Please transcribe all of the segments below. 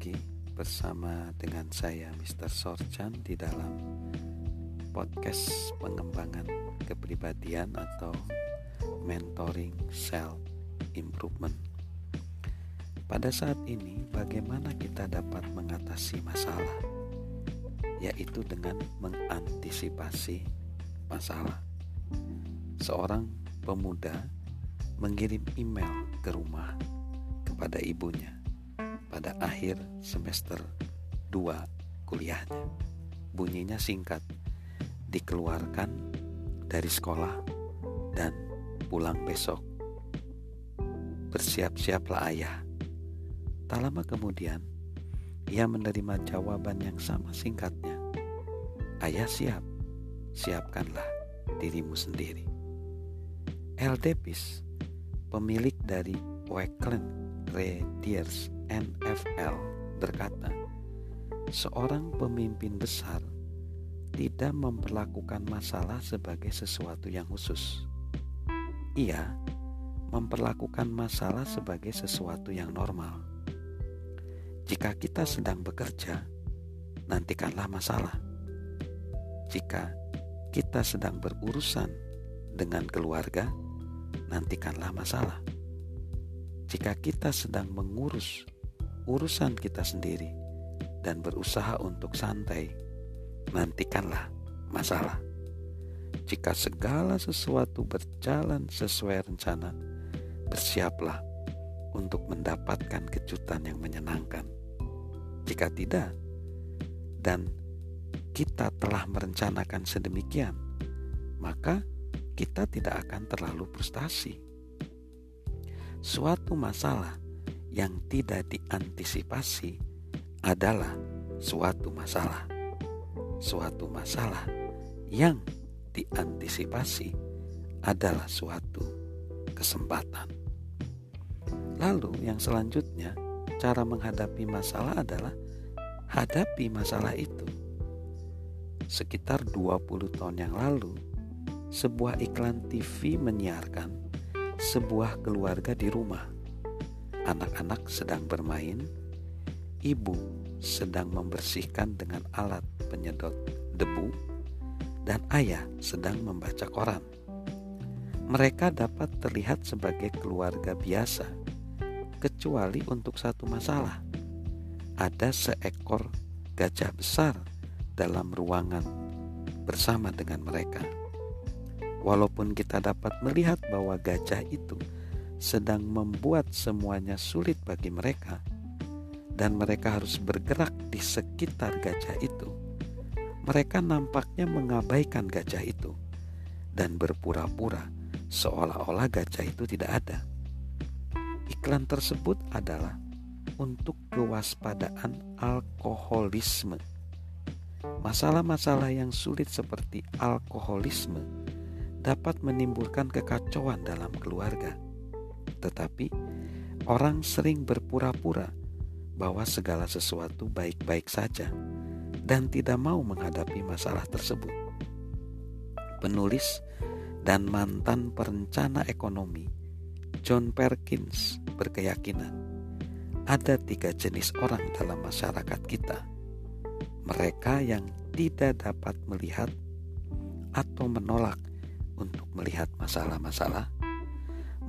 lagi bersama dengan saya Mr. Sorchan di dalam podcast pengembangan kepribadian atau mentoring self improvement. Pada saat ini bagaimana kita dapat mengatasi masalah? Yaitu dengan mengantisipasi masalah. Seorang pemuda mengirim email ke rumah kepada ibunya pada akhir semester 2 kuliahnya. Bunyinya singkat, dikeluarkan dari sekolah dan pulang besok. Bersiap-siaplah ayah. Tak lama kemudian, ia menerima jawaban yang sama singkatnya. Ayah siap, siapkanlah dirimu sendiri. L. Davis, pemilik dari Wakeland Radiers NFL berkata, seorang pemimpin besar tidak memperlakukan masalah sebagai sesuatu yang khusus. Ia memperlakukan masalah sebagai sesuatu yang normal. Jika kita sedang bekerja, nantikanlah masalah. Jika kita sedang berurusan dengan keluarga, nantikanlah masalah. Jika kita sedang mengurus urusan kita sendiri dan berusaha untuk santai, nantikanlah masalah. Jika segala sesuatu berjalan sesuai rencana, bersiaplah untuk mendapatkan kejutan yang menyenangkan. Jika tidak, dan kita telah merencanakan sedemikian, maka kita tidak akan terlalu frustasi suatu masalah yang tidak diantisipasi adalah suatu masalah. Suatu masalah yang diantisipasi adalah suatu kesempatan. Lalu yang selanjutnya, cara menghadapi masalah adalah hadapi masalah itu. Sekitar 20 tahun yang lalu, sebuah iklan TV menyiarkan sebuah keluarga di rumah. Anak-anak sedang bermain, ibu sedang membersihkan dengan alat penyedot debu, dan ayah sedang membaca koran. Mereka dapat terlihat sebagai keluarga biasa, kecuali untuk satu masalah. Ada seekor gajah besar dalam ruangan bersama dengan mereka. Walaupun kita dapat melihat bahwa gajah itu sedang membuat semuanya sulit bagi mereka, dan mereka harus bergerak di sekitar gajah itu, mereka nampaknya mengabaikan gajah itu dan berpura-pura seolah-olah gajah itu tidak ada. Iklan tersebut adalah untuk kewaspadaan alkoholisme. Masalah-masalah yang sulit seperti alkoholisme dapat menimbulkan kekacauan dalam keluarga. Tetapi orang sering berpura-pura bahwa segala sesuatu baik-baik saja dan tidak mau menghadapi masalah tersebut. Penulis dan mantan perencana ekonomi John Perkins berkeyakinan ada tiga jenis orang dalam masyarakat kita. Mereka yang tidak dapat melihat atau menolak untuk melihat masalah-masalah,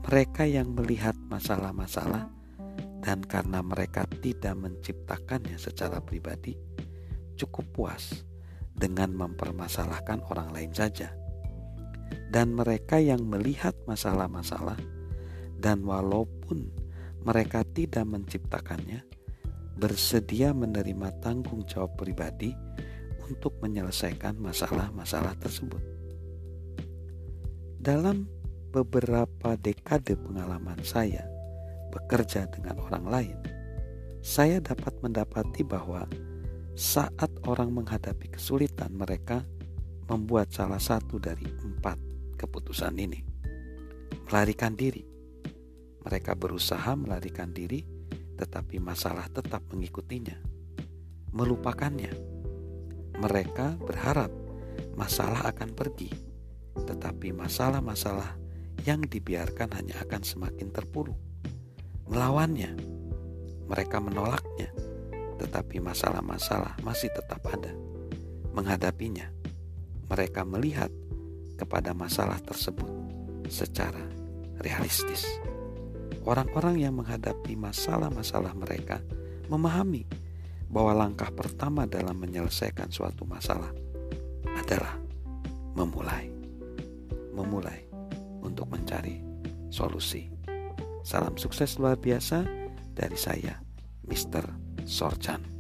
mereka yang melihat masalah-masalah dan karena mereka tidak menciptakannya secara pribadi, cukup puas dengan mempermasalahkan orang lain saja. Dan mereka yang melihat masalah-masalah dan walaupun mereka tidak menciptakannya, bersedia menerima tanggung jawab pribadi untuk menyelesaikan masalah-masalah tersebut. Dalam beberapa dekade pengalaman saya bekerja dengan orang lain, saya dapat mendapati bahwa saat orang menghadapi kesulitan, mereka membuat salah satu dari empat keputusan ini: melarikan diri. Mereka berusaha melarikan diri, tetapi masalah tetap mengikutinya, melupakannya. Mereka berharap masalah akan pergi tetapi masalah-masalah yang dibiarkan hanya akan semakin terpuruk. Melawannya, mereka menolaknya, tetapi masalah-masalah masih tetap ada. Menghadapinya, mereka melihat kepada masalah tersebut secara realistis. Orang-orang yang menghadapi masalah-masalah mereka memahami bahwa langkah pertama dalam menyelesaikan suatu masalah adalah memulai. Memulai untuk mencari solusi. Salam sukses luar biasa dari saya, Mr. Sorchan.